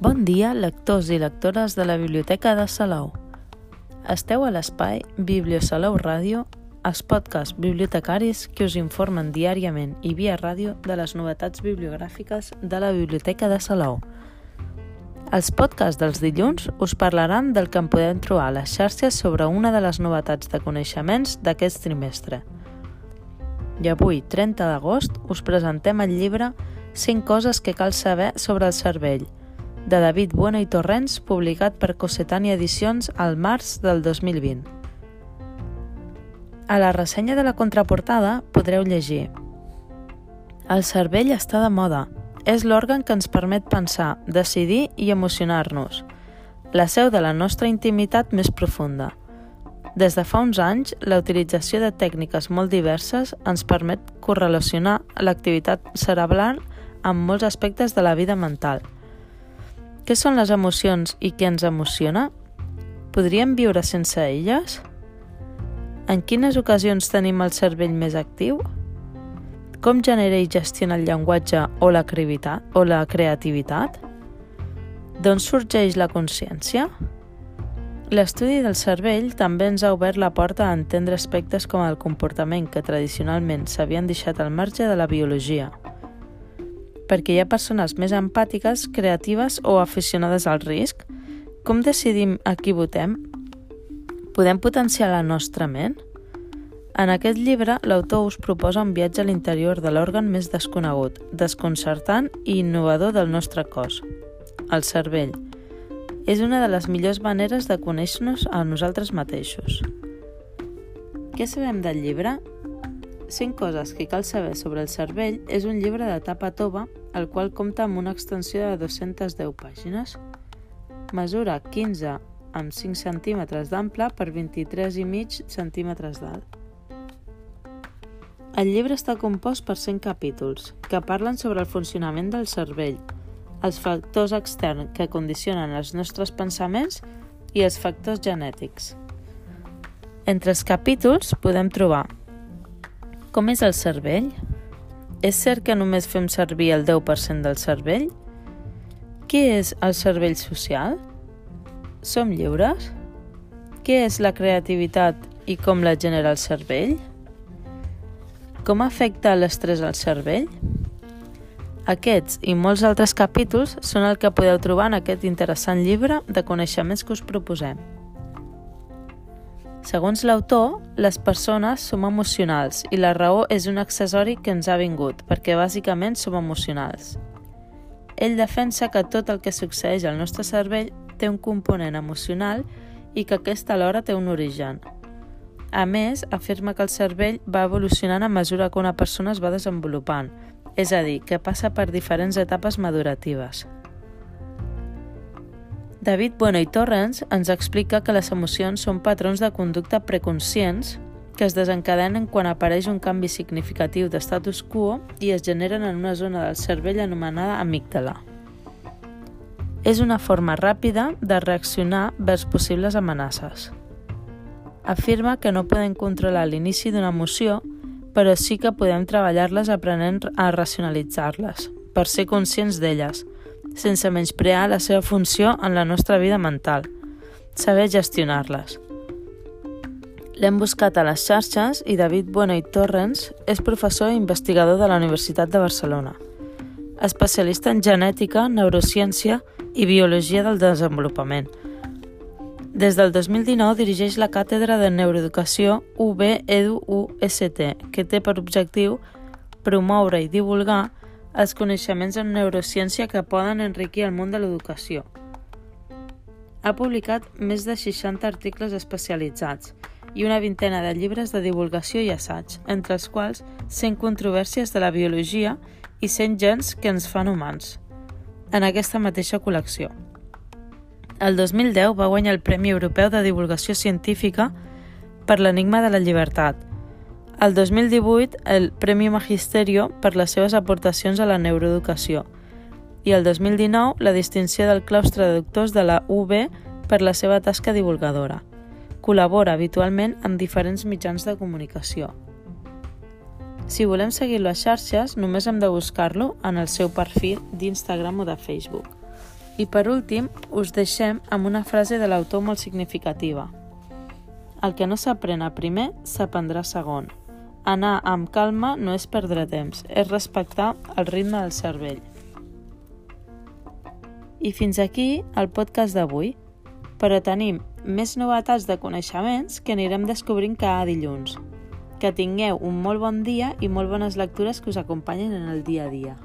Bon dia, lectors i lectores de la Biblioteca de Salou. Esteu a l'espai Bibliosalou Ràdio, els podcasts bibliotecaris que us informen diàriament i via ràdio de les novetats bibliogràfiques de la Biblioteca de Salou. Els podcasts dels dilluns us parlaran del que en podem trobar a les xarxes sobre una de les novetats de coneixements d'aquest trimestre. I avui, 30 d'agost, us presentem el llibre 5 coses que cal saber sobre el cervell, de David Bueno i Torrents, publicat per Cossetani Edicions al març del 2020. A la ressenya de la contraportada podreu llegir El cervell està de moda. És l'òrgan que ens permet pensar, decidir i emocionar-nos. La seu de la nostra intimitat més profunda. Des de fa uns anys, la utilització de tècniques molt diverses ens permet correlacionar l'activitat cerebral amb molts aspectes de la vida mental. Què són les emocions i què ens emociona? Podríem viure sense elles? En quines ocasions tenim el cervell més actiu? Com genera i gestiona el llenguatge o la, o la creativitat? D'on sorgeix la consciència? L'estudi del cervell també ens ha obert la porta a entendre aspectes com el comportament que tradicionalment s'havien deixat al marge de la biologia – perquè hi ha persones més empàtiques, creatives o aficionades al risc? Com decidim a qui votem? Podem potenciar la nostra ment? En aquest llibre, l'autor us proposa un viatge a l'interior de l'òrgan més desconegut, desconcertant i innovador del nostre cos, el cervell. És una de les millors maneres de conèixer-nos a nosaltres mateixos. Què sabem del llibre? 5 coses que cal saber sobre el cervell és un llibre de tapa tova, el qual compta amb una extensió de 210 pàgines. Mesura 15 amb 5 cm d'ample per 23,5 cm d'alt. El llibre està compost per 100 capítols, que parlen sobre el funcionament del cervell, els factors externs que condicionen els nostres pensaments i els factors genètics. Entre els capítols podem trobar com és el cervell? És cert que només fem servir el 10% del cervell? Què és el cervell social? Som lliures? Què és la creativitat i com la genera el cervell? Com afecta l'estrès al cervell? Aquests i molts altres capítols són el que podeu trobar en aquest interessant llibre de coneixements que us proposem. Segons l'autor, les persones som emocionals i la raó és un accessori que ens ha vingut, perquè bàsicament som emocionals. Ell defensa que tot el que succeeix al nostre cervell té un component emocional i que aquest alhora té un origen. A més, afirma que el cervell va evolucionant a mesura que una persona es va desenvolupant, és a dir, que passa per diferents etapes maduratives. David Bueno i Torrens ens explica que les emocions són patrons de conducta preconscients que es desencadenen quan apareix un canvi significatiu d'estatus quo i es generen en una zona del cervell anomenada amígdala. És una forma ràpida de reaccionar vers possibles amenaces. Afirma que no podem controlar l'inici d'una emoció, però sí que podem treballar-les aprenent a racionalitzar-les, per ser conscients d'elles, sense menysprear la seva funció en la nostra vida mental, saber gestionar-les. L'hem buscat a les xarxes i David Bueno i Torrens és professor i investigador de la Universitat de Barcelona, especialista en genètica, neurociència i biologia del desenvolupament. Des del 2019 dirigeix la càtedra de neuroeducació UB Edu UST, que té per objectiu promoure i divulgar els coneixements en neurociència que poden enriquir el món de l'educació. Ha publicat més de 60 articles especialitzats i una vintena de llibres de divulgació i assaig, entre els quals 100 controvèrsies de la biologia i 100 gens que ens fan humans, en aquesta mateixa col·lecció. El 2010 va guanyar el Premi Europeu de Divulgació Científica per l'Enigma de la Llibertat, el 2018, el Premi Magisterio per les seves aportacions a la neuroeducació i el 2019, la distinció del claustre de doctors de la UB per la seva tasca divulgadora. Col·labora habitualment amb diferents mitjans de comunicació. Si volem seguir les xarxes, només hem de buscar-lo en el seu perfil d'Instagram o de Facebook. I per últim, us deixem amb una frase de l'autor molt significativa. El que no s'aprèn a primer, s'aprendrà segon. Anar amb calma no és perdre temps, és respectar el ritme del cervell. I fins aquí el podcast d'avui. Però tenim més novetats de coneixements que anirem descobrint cada dilluns. Que tingueu un molt bon dia i molt bones lectures que us acompanyin en el dia a dia.